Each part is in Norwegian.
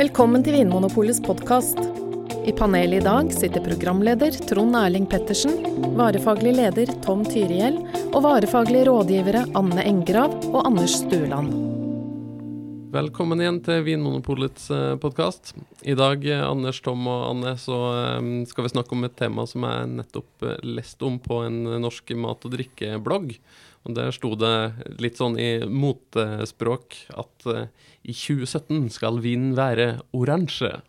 Velkommen til Vinmonopolets podkast. I panelet i dag sitter programleder Trond Erling Pettersen, varefaglig leder Tom Tyrihjell og varefaglige rådgivere Anne Engrav og Anders Stueland. Velkommen igjen til Vinmonopolets podkast. I dag, eh, Anders, Tom og Anne, så eh, skal vi snakke om et tema som jeg nettopp eh, leste om på en norsk mat- og drikkeblogg. Og Der sto det litt sånn i motespråk at i 2017 skal vinen være oransje.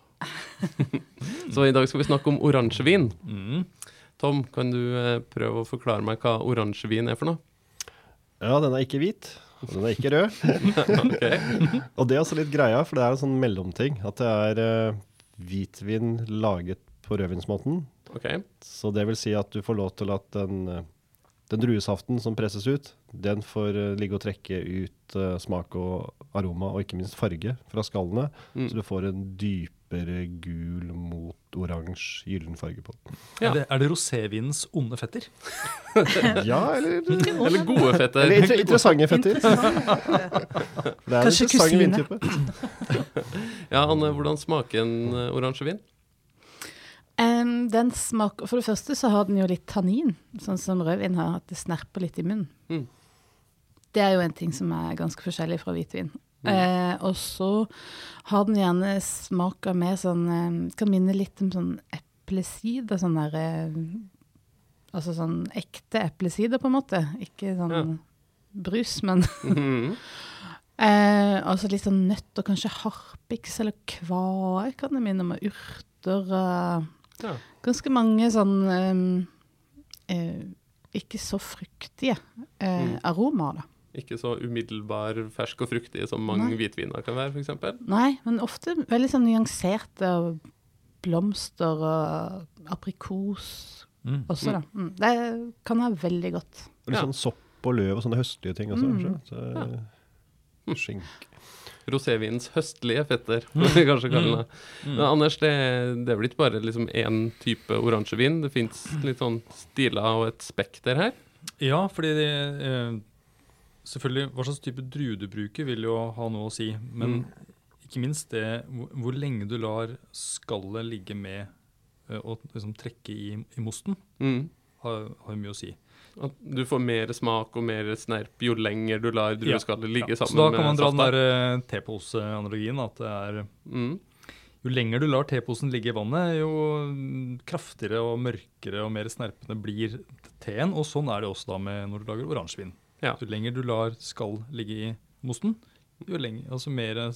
så i dag skal vi snakke om oransjevin. Mm. Tom, kan du prøve å forklare meg hva oransjevin er for noe? Ja, den er ikke hvit. Og den er ikke rød. og det er også litt greia, for det er en sånn mellomting. At det er uh, hvitvin laget på rødvinsmåten. Okay. Så det vil si at du får lov til at den, uh, den druesaften som presses ut, den får uh, ligge og trekke ut smak og aroma, og ikke minst farge fra skallene. Mm. Så du får en dypere gul mot oransje, gyllen farge på den. Ja. Er det, er det rosévinens onde fetter? ja, eller, eller gode fetter. Eller inter interessante fetter. det er Kanskje kusine. ja, Anne, hvordan smaker en oransje oransjevin? Um, den smaker, For det første så har den jo litt tannin, sånn som rødvin har. At det snerper litt i munnen. Mm. Det er jo en ting som er ganske forskjellig fra hvitvin. Mm. Eh, og så har den gjerne smak av mer sånn eh, Kan minne litt om sånn eplesider. Sånn der eh, Altså sånn ekte eplesider, på en måte. Ikke sånn ja. brus, men mm. eh, Altså litt sånn nøtt og kanskje harpiks eller kvae kan det minne om. Urter. ja. Ganske mange sånn ikke så fruktige Mm. aromaer, da. Ikke så umiddelbar fersk og fruktig som mange Nei. hvitviner kan være, f.eks.? Nei, men ofte veldig sånn nyanserte blomster og aprikos Mm. også, da. Mm. Det kan være veldig godt. Og litt Ja. sånn sopp og løv og sånne høstlige ting også. Mm. kanskje. Så, Skink. Rosévinens høstlige fetter, kan vi kanskje kalle det. Mm. Men Anders, det, det er vel ikke bare liksom én type oransjevin? Det fins litt sånn stiler og et spekter her? Ja, fordi det, eh, selvfølgelig hva slags type drue du bruker, vil jo ha noe å si. Men Mm. ikke minst det hvor, hvor lenge du lar skallet ligge med og liksom trekke i, i mosten, Mm. har, har mye å si. At du får mer smak og mer snerp jo lenger du lar drueskallet ligge Ja, sammen Så da kan man dra dra den safta. der teposeanalogien. At det er Mm. jo lenger du lar teposen ligge i vannet, jo kraftigere og mørkere og mer snerpende blir teen. Og sånn er det også da med når du lager oransjevin. Ja. Jo lenger du lar skall ligge i mosten, jo lenger, altså mer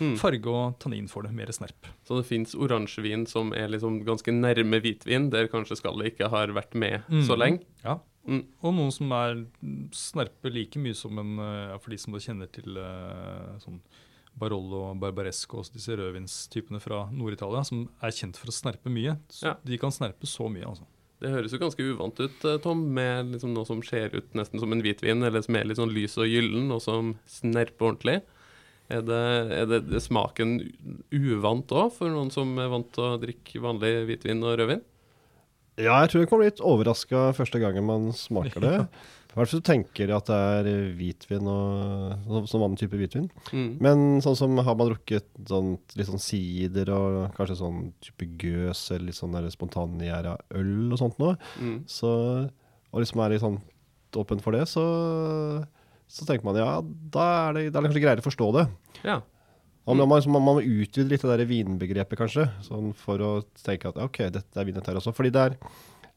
Mm. farge og tannin får det. Mer snerp. Så det fins oransjevin som er liksom ganske nærme hvitvin, der kanskje skallet ikke har vært med så Mm. lenge. Ja. Mm. Og noen som er snerper like mye som en eh, For de som da kjenner til eh, sånn Barollo og Barbaresco, også disse rødvinstypene fra Nord-Italia, som er kjent for å snerpe mye. Så Ja. De kan snerpe så mye, altså. Det høres jo ganske uvant ut, eh, Tom, med liksom noe som ser ut nesten som en hvitvin, eller som er litt sånn lys og gyllen, og som snerper ordentlig. Er det, er det, er smaken uvant òg, for noen som er vant til å drikke vanlig hvitvin og rødvin? Ja, jeg tror jeg kommer litt overraska første gangen man smaker det. I hvert fall hvis du tenker at det er hvitvin og sånn vanlig type hvitvin. Mm. Men sånn som har man drukket sånn, litt sånn sider og kanskje sånn type gøs eller litt sånn spontangjæra øl og sånt noe, Mm. så, og liksom er litt sånn åpen for det, så, så tenker man ja, da er det, da er det kanskje greiere å forstå det. Ja. Og man, man, liksom, man må litt det der vinbegrepet, kanskje, sånn for å tenke at OK, dette er vin, dette her også. Fordi det er,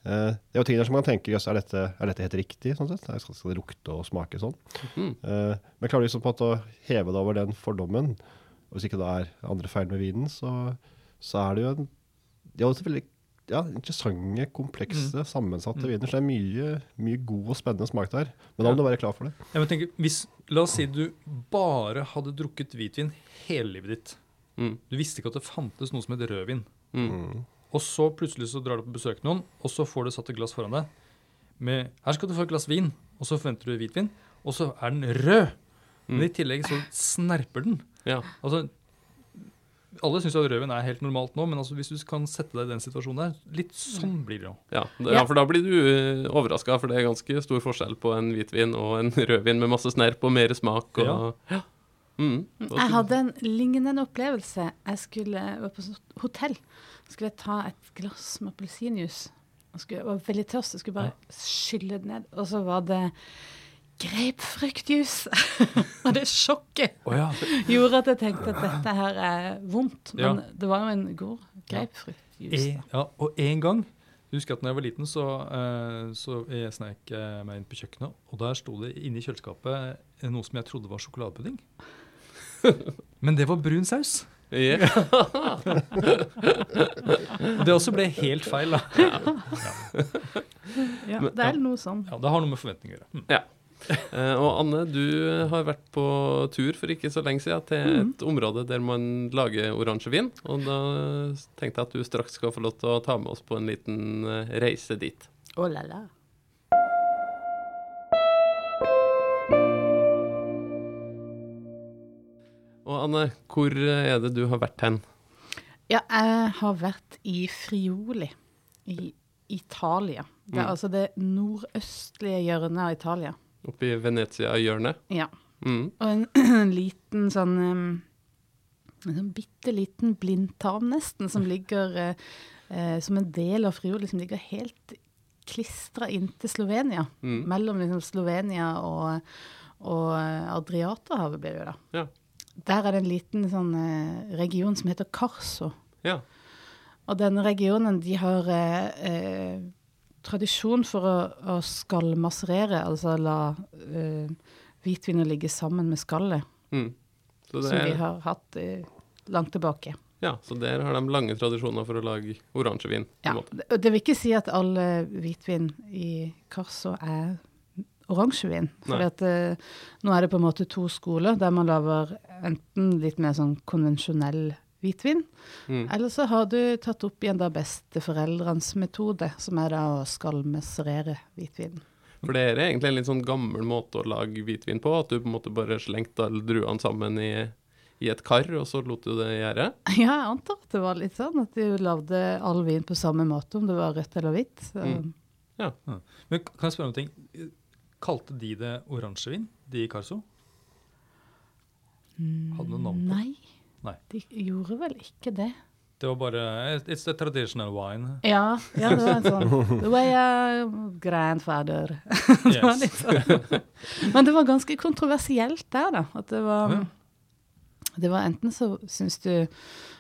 eh, det er jo ting der som man tenker jøss, er, er dette helt riktig? sånn sett? Skal, skal det lukte og smake sånn? Mm. Eh, men klarer du liksom på en måte å heve det over den fordommen, og hvis ikke det er andre feil med vinen, så, så er det jo en De også veldig ja, interessante, komplekse, sammensatte Mm. viner. Så det er mye, mye god og spennende smak der. Men da må Ja. du være klar for det. Jeg vil tenke, hvis, La oss si du bare hadde drukket hvitvin hele livet ditt. Mm. Du visste ikke at det fantes noe som het rødvin. Mm. Mm. Og så plutselig så drar du på besøk til noen, og så får du satt et glass foran deg med Her skal du få et glass vin, og så forventer du hvitvin, og så er den rød. Men i tillegg så snerper den. Ja. Altså, alle syns at rødvin er helt normalt nå, men altså, hvis du kan sette deg i den situasjonen der, litt sånn blir det jo. Ja, det, ja, for da blir du overraska, for det er ganske stor forskjell på en hvitvin og en rødvin med masse snerp og mer smak. Og, ja. Mm. Jeg hadde en lignende opplevelse. Jeg skulle var på hotell. skulle jeg ta et glass med appelsinjuice. Det jeg var veldig tørst, jeg skulle bare skylle det ned. Og så var det grapefruktjuice. og det sjokket oh, ja. gjorde at jeg tenkte at dette her er vondt. Men Ja. det var jo en god grapefruktjuice. Ja. ja. Og en gang jeg husker at når jeg var liten, så, eh, så jeg snek jeg meg inn på kjøkkenet, og der sto det inni kjøleskapet eh, noe som jeg trodde var sjokoladepudding. Men det var brun saus. Ja. Det også ble helt feil. da. Ja, det er noe sånn. Ja, Det har noe med forventninger å gjøre. Mm. Eh, og Anne, du har vært på tur for ikke så lenge siden til Mm. et område der man lager oransjevin. Og da tenkte jeg at du straks skal få lov til å ta med oss på en liten eh, reise dit. Oh, la la. Og Anne, hvor er det du har vært hen? Ja, jeg har vært i Friuli i Italia. Det er Mm. altså det nordøstlige hjørnet av Italia. Oppe i Venezia-hjørnet? Ja. Mm. Og en, en liten sånn um, En sånn bitte liten blindtarm, nesten, som ligger eh, eh, som en del av Friuli, som ligger helt klistra inntil Slovenia. Mm. Mellom liksom Slovenia og, og eh, Adriaterhavet, blir det jo da. Ja. Der er det en liten sånn region som heter Carso. ja. Og denne regionen, de har tradisjon for å, å skallmasserere, altså la uh, hvitvinet ligge sammen med skallet, Mm. Så, som vi har hatt uh, langt tilbake. ja, så der har de lange tradisjoner for å lage oransjevin. Ja, det, det vil ikke si at all eh, hvitvin i Carso er oransjevin. For at, uh, nå er det på en måte to skoler der man lager enten litt mer sånn konvensjonell hvitvin, Mm. eller så har du tatt opp igjen da besteforeldrenes metode, som er da å skalmeserere hvitvin. For det er egentlig en litt sånn gammel måte å lage hvitvin på, at du på en måte bare slengte alle druene sammen i, i et kar, og så lot du det gjøre. Ja, jeg antar at det var litt sånn at de lagde all vin på samme måte, om det var rødt eller hvitt. Mm. Ja. ja. Men kan jeg spørre om en ting? Kalte de det oransjevin, de i Carso? Hadde noe navn på det? Nei, Nei. de gjorde vel ikke det. Det var bare It's the traditional wine. Ja, ja det var en sånn The way a grandfather. det var litt sånn. Men det var ganske kontroversielt der, da. At det var Det var enten så syns du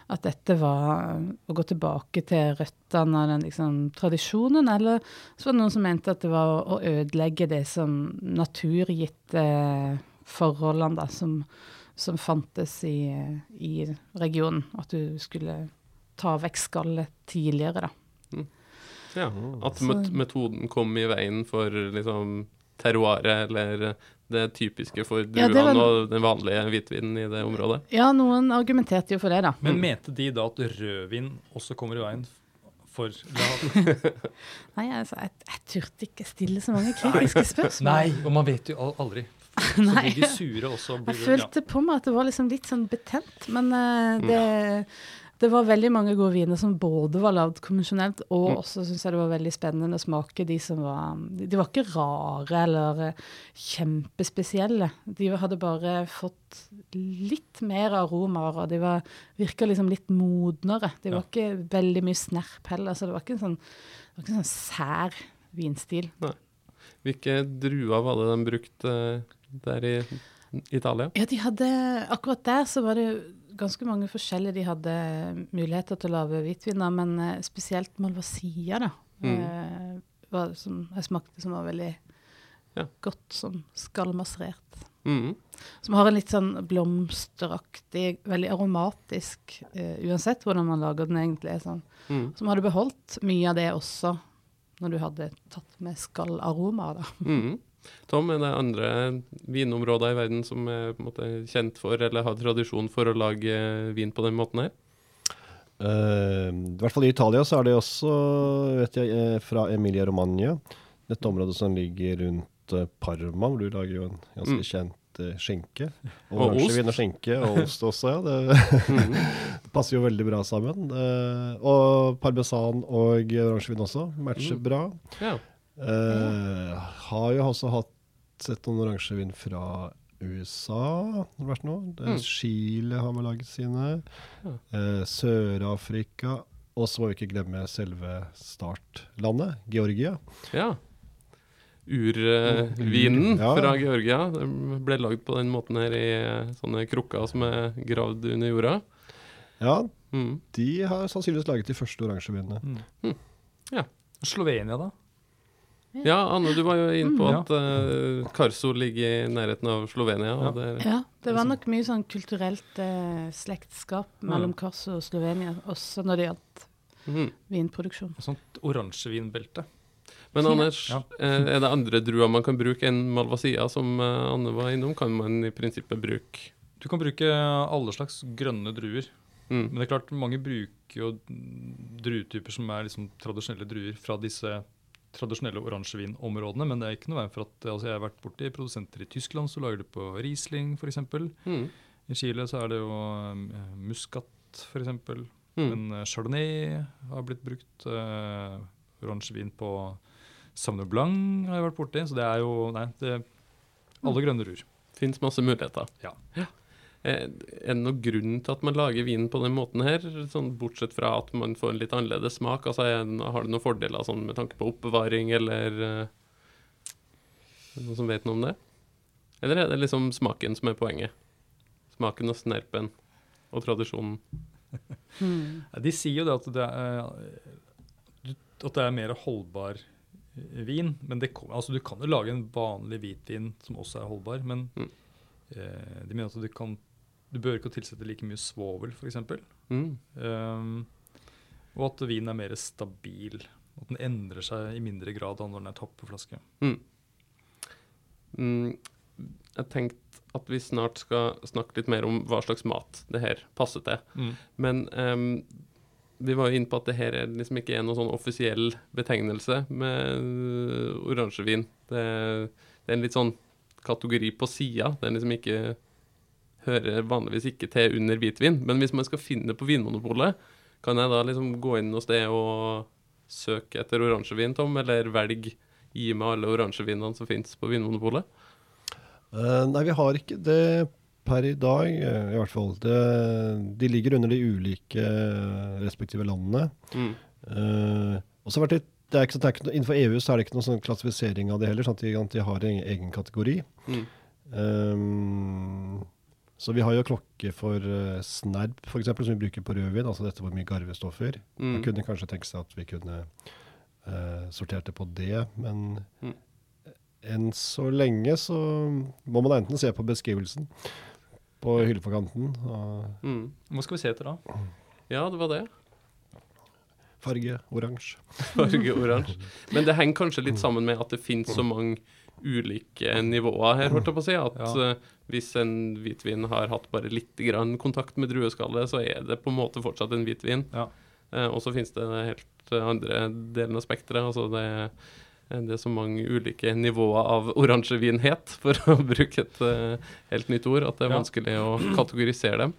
at dette var å gå tilbake til røttene av den liksom, tradisjonen, eller så var det noen som mente at det var å ødelegge det som naturgitte forholdene da, som, som fantes i, i regionen. At du skulle ta vekk skallet tidligere, da. Ja, At Så- metoden kom i veien for liksom terroiret, eller det typiske for druene ja, og den vanlige hvitvinen i det området. Ja, noen argumenterte jo for det, da. Men mente de da at rødvin også kommer i veien for Nei, altså, jeg, jeg turte ikke stille så mange kritiske spørsmål. Nei, og man vet jo aldri. Så Nei. blir de sure også. Jeg følte følte på meg at det var liksom litt sånn betent, men uh, det, det var veldig mange gode viner som både var lagd konvensjonelt, og Mm. også syns jeg det var veldig spennende å smake de som var De, var ikke rare eller eh, kjempespesielle. De hadde bare fått litt mer aromaer, og de var, virka liksom litt modnere. De var ikke veldig mye snerp heller, så det var ikke en sånn, ikke en sånn sær vinstil. Hvilke druer var det de brukte eh, der i Italia? Ja, de hadde Akkurat der så var det ganske mange forskjellige de hadde muligheter til å lage hvitviner, men eh, spesielt Malvasia, da. Mm. eh, var, som jeg smakte som var veldig Ja. godt som skallmasserert. Mm. Som har en litt sånn blomsteraktig, veldig aromatisk, uh, uansett hvordan man lager den egentlig. Sånn. Mm. Som hadde beholdt mye av det også når du hadde tatt med skallaroma. da. Mm. Tom, er det andre vinområder i verden som er måte kjent for, eller har tradisjon for å lage vin på den måten her? Uh, I hvert fall i Italia så er det også, vet jeg, eh, fra Emilia Romagna. Dette området som ligger rundt eh, Parma, hvor du lager jo en ganske Mm. kjent uh, skinke. Og ost. Oransjevin og skinke, og ost også, ja. Det, Mm. det passer jo veldig bra sammen. Uh, og parmesan og oransjevin også matcher Mm. bra. Ja. Eh, har jo også hatt sett noen oransjevin fra USA har det vært nå. Det Mm. Chile har vel laget sine. Eh, Sør-Afrika. Og så må vi ikke glemme selve startlandet, Georgia. Ja. Urvinen Ja. fra Georgia Den ble lagd på den måten her i eh, sånne krukker som er gravd under jorda. Ja, Mm. de har sannsynligvis laget de første oransjevinene. Mm. Ja. Slovenia, da? Ja, Anne, du var jo inne på Mm. at eh, Karso ligger i nærheten av Slovenia. Ja. Og det, Ja, det var nok mye sånn kulturelt eh, slektskap mellom Karso og Slovenia, også når det gjaldt mm. vinproduksjon. Et sånt oransjevinbelte. Men Anders, Ja. eh, er det andre druer man kan bruke enn Malvasia, som Anne var innom? Kan man i prinsippet bruke Du kan bruke alle slags grønne druer. mm. Men det er klart, mange bruker jo druetyper som er liksom tradisjonelle druer fra disse tradisjonelle oransjevinområdene, men det er ikke noe veien for at altså Jeg har vært borti produsenter i Tyskland som lager det på Riesling f.eks. Mm. I Chile så er det jo Muscat muskat f.eks. Mm. Men eh, chardonnay har blitt brukt. Uh, Oransjevin på Sauvignon Blanc har jeg vært borti. Så det er jo Nei, det alle grønne rur. Fins masse muligheter. Ja. Eh, Er det noen grunn til at man lager vinen på den måten her, sånn bortsett fra at man får en litt annerledes smak? Altså, er, Har det noen fordeler sånn, med tanke på oppbevaring, eller eh, noen som vet noe om det? Eller er det liksom smaken som er poenget? Smaken og snerpen og tradisjonen. Mm. De sier jo det at det er, at det er mer holdbar eh, vin. Men det, altså du kan jo lage en vanlig hvitvin som også er holdbar. Men Mm. eh, de mener at du kan Du bør ikke tilsette like mye svovel, f.eks. Mm. Um, og at vinen er mer stabil. At den endrer seg i mindre grad når den er topp på flaske. Mm. Mm, jeg tenkte at vi snart skal snakke litt mer om hva slags mat det her passer til. Men um, vi var jo inne på at det her er liksom ikke er noen sånn offisiell betegnelse med øh, oransjevin. Det, det er en litt sånn kategori på sida. er liksom ikke hører vanligvis ikke til under hvitvin. Men hvis man skal finne det på Vinmonopolet, kan jeg da liksom gå inn hos det og søke etter oransjevin, Tom, eller velge gi meg alle oransjevinene som finnes på Vinmonopolet? Uh, nei, vi har ikke det per i dag, eh, i hvert fall. Det, de ligger under de ulike eh, respektive landene. Mm. Uh, og så har vært litt, det er ikke, det er ikke, Innenfor EU så er det ikke noen sånn klassifisering av det heller, sånn at de, de har en egen kategori. Mm. Um, så vi har jo klokke for uh, snerp, f.eks., som vi bruker på rødvin. Altså dette hvor mye garvestoffer. Man Mm. kunne kanskje tenke seg at vi kunne uh, sortert det på det, men Mm. enn så lenge så må man enten se på beskrivelsen på hylleforkanten, og Mm. Hva skal vi se etter da? Ja, det var det. Farge oransje. Farge oransje. Men det henger kanskje litt sammen med at det finnes så mange ulike nivåer her, holdt jeg på å si. At Ja. eh, hvis en hvitvin har hatt bare litt grann kontakt med drueskallet, så er det på en måte fortsatt en hvitvin. Ja. Eh, og så finnes det helt andre delen av spekteret. Altså det, det er så mange ulike nivåer av oransjevinhet, for å bruke et eh, helt nytt ord, at det er Ja. vanskelig å kategorisere dem.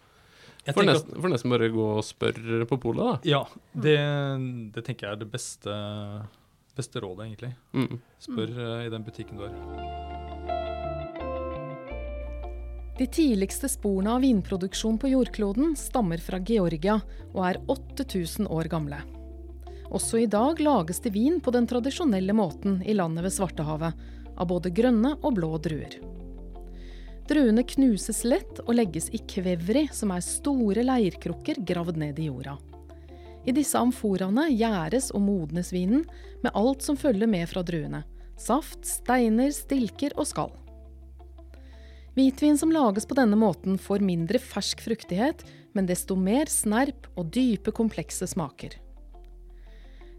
Jeg Får nesten, at- får nesten bare gå og spørre på polet, da. Ja, det, det tenker jeg er det beste, beste rådet, egentlig. Mm. Spør mm. i den butikken du er. De tidligste sporene av vinproduksjon på jordkloden stammer fra Georgia og er 8000 år gamle. Også i dag lages det vin på den tradisjonelle måten i landet ved Svartehavet, av både grønne og blå druer. Druene knuses lett og legges i kvevri, som er store leirkrukker gravd ned i jorda. I disse amforaene gjæres og modnes vinen med alt som følger med fra druene. Saft, steiner, stilker og skall. Hvitvin som lages på denne måten får mindre fersk fruktighet, men desto mer snerp og dype, komplekse smaker.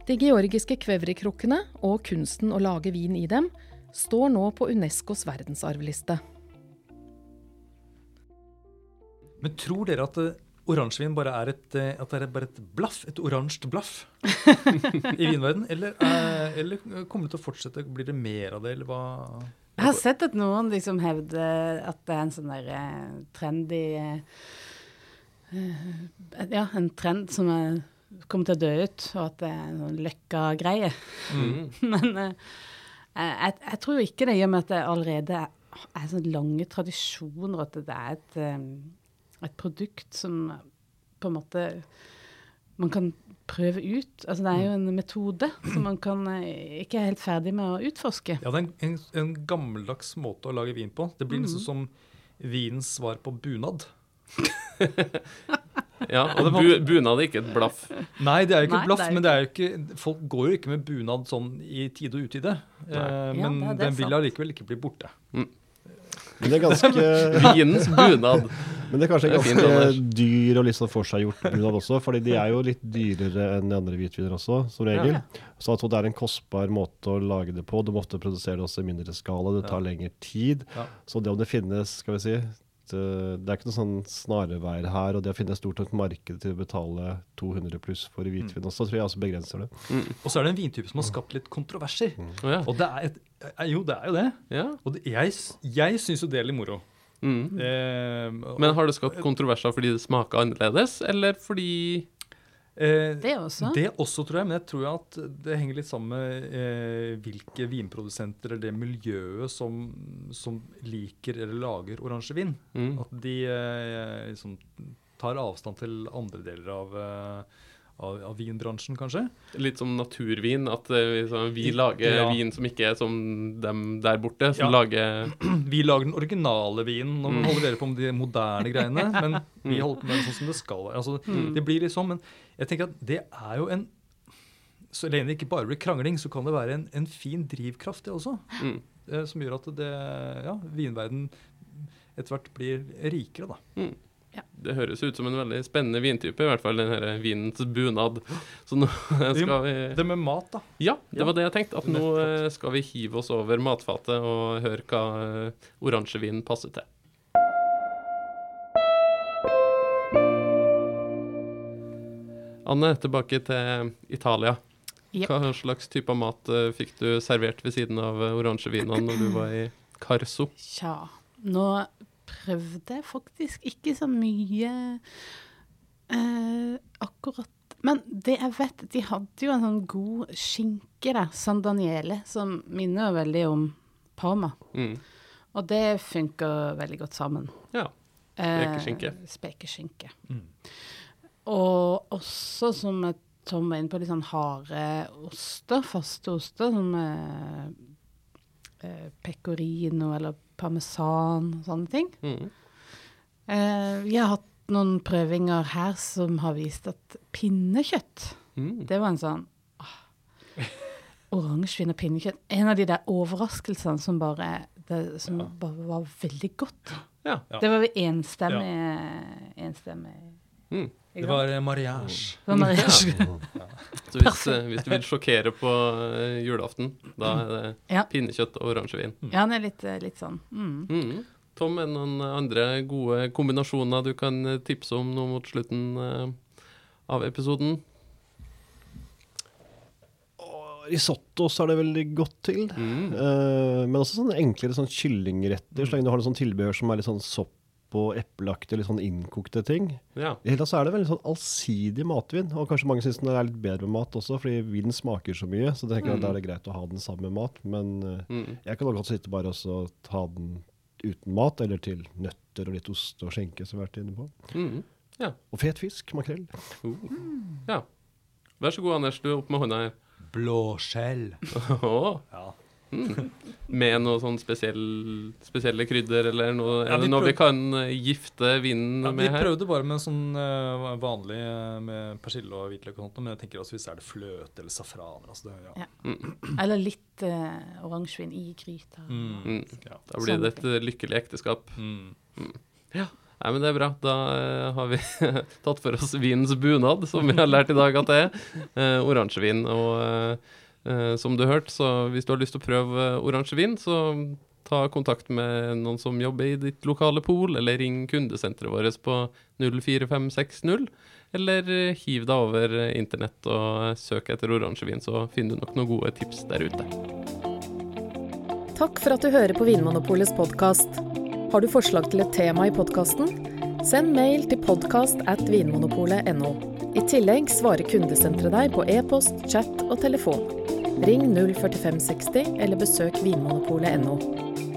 De georgiske kvevrikrukkene og kunsten å lage vin i dem står nå på Unescos verdensarvliste. Men tror dere at eh, oransjevin bare er et, eh, at det er bare et blaff? Et oransje blaff i vinverden? Eller, eh, eller kommer det til å fortsette? Blir det mer av det, eller hva? Jeg har sett at noen liksom hevder at det er en sånn der eh, trendy Ja, en trend som er, kommer til å dø ut, og at det er en sånn løkka-greie. Mm. Men jeg, jeg tror ikke det, i og med at det allerede er sånne lange tradisjoner, at det er et, et produkt som på en måte man kan prøve ut. Altså det er jo en metode som man kan, eh, ikke er helt ferdig med å utforske. Ja, det er en, en, en gammeldags måte å lage vin på. Det blir nesten som vinens svar på bunad. Ja, og bu, bunad er ikke et blaff. Nei, det er jo ikke et blaff, det men det er jo ikke, folk går jo ikke med bunad sånn i tide og utide. Eh, Ja, men det er- det er den vil allikevel ikke bli borte. Men det er ganske Vinens bunad. Men det er kanskje Det er ganske dyr og litt sånn forseggjort bunad også, fordi de er jo litt dyrere enn de andre hvitviner også, som regel. Så jeg det er en kostbar måte å lage det på. Du måtte produsere det også i mindre skala, det tar lengre tid. Ja. Så det om det finnes, skal vi si, det, det er ikke noe sånn snarveier her, og det å finne et stort nok marked til å betale 200 pluss for hvitvin også, tror jeg også begrenser det. Og så er det en vintype som har skapt litt kontroverser. Ja. Og det er et, eh, jo, det er jo det. ja. Og det, jeg, jeg syns jo det er litt moro. Mm. Eh, Men har det skapt kontroverser fordi det smaker annerledes, eller fordi eh, Det også. Det også, tror jeg. Men jeg tror at det henger litt sammen med eh, hvilke vinprodusenter eller det miljøet som, som liker eller lager oransjevin. mm. At de eh, liksom tar avstand til andre deler av, eh, av, av vinbransjen, kanskje. Litt som naturvin, at eh, vi, lager Ja. vin som ikke er som dem der borte, som Ja. lager Vi lager den originale vinen, og Mm. holder dere på med de moderne greiene. Men vi Mm. holder på med det sånn som det skal være. Altså, Mm. Det blir litt sånn, men jeg tenker at det er jo en Så lenge det ikke bare blir krangling, så kan det være en, en fin drivkraft, det også. mm. eh, Som gjør at det, ja, vinverden etter hvert blir rikere, da. Ja. Det høres ut som en veldig spennende vintype, i hvert fall den her vinens bunad. Så nå skal vi Det med mat, da. Ja, det Ja. var det jeg tenkte. At nå eh, skal vi hive oss over matfatet og høre hva eh, oransjevin passer til. Anne, tilbake til Italia. Hva slags type mat eh, fikk du servert ved siden av oransjevinene når du var i Carso? Tja, nå prøvde faktisk ikke så mye eh, akkurat Men det jeg vet, de hadde jo en sånn god skinke der, San Daniele, som minner veldig om Parma. Mm. Og det funker veldig godt sammen. Ja. Eh, Spekeskinke. spekeskinke. Mm. Og også, som Tom var inne på, litt sånn harde oster, faste oster, som eh, eh, pecorino eller parmesan og sånne ting. Mm. Eh, vi har hatt noen prøvinger her som har vist at pinnekjøtt, Mm. det var en sånn ah, Oransjevin og pinnekjøtt. En av de der overraskelsene som bare, det, som bare var veldig godt. Ja. Ja. Det var vi enstemmig enstemmig Mm. Det var eh, mariage. Det var mariage. Så hvis, eh, hvis du vil sjokkere på eh, julaften, da er det Ja. pinnekjøtt og oransjevin. Ja, den er litt, litt sånn. Mm. Mm. Tom, er det noen andre gode kombinasjoner du kan tipse om nå mot slutten av episoden? Risotto så er det veldig godt til. Mm. Uh, men også sånne enklere sånn kyllingretter, så lenge du har noen sånn tilbehør som er litt sånn sopp og epleaktige, litt sånn innkokte ting. Ja. I hele tatt så er det veldig sånn allsidig matvin, og kanskje mange syns den er litt bedre med mat også, fordi vin smaker så mye, så jeg mm. at da er det greit å ha den sammen med mat. Men eh, Mm. jeg kan også godt sitte bare og ta den uten mat, eller til nøtter og litt ost og skjenke, som vi har vært inne på. Mm. Ja. Og fet fisk, makrell. Uh. ja. Vær så god, Anders. Du er opp med hånda her. Blåskjell. Åh, Ja. med noe sånn spesiell, spesielle krydder, eller noe, Ja, vi noe vi kan eh, gifte vinen Ja, med her? Vi prøvde bare med sånn uh, vanlig eh, med persille og hvitløk og sånt, men jeg tenker også hvis det er det fløte eller safran altså det, ja. Ja. Eller litt uh, oransjevin i gryta. Mm. Mm. Ja. Da blir det et lykkelig ekteskap. Mm. Nei, men det er bra. Da har vi tatt for oss vinens bunad, som vi har lært i dag at det er. Uh, oransjevin. Og eh, som du hørte, så hvis du har lyst til å prøve oransje oransjevin, så ta kontakt med noen som jobber i ditt lokale pol, eller ring kundesenteret vårt på 04560. Eller eh, hiv deg over eh, internett og søk etter oransjevin, så finner du nok noen gode tips der ute. Takk for at du hører på Vinmonopolets podkast. Har du forslag til et tema i podkasten? Send mail til podkast at vinmonopolet.no. I tillegg svarer kundesenteret deg på e-post, chat og telefon. Ring 04560 eller besøk vinmonopolet.no.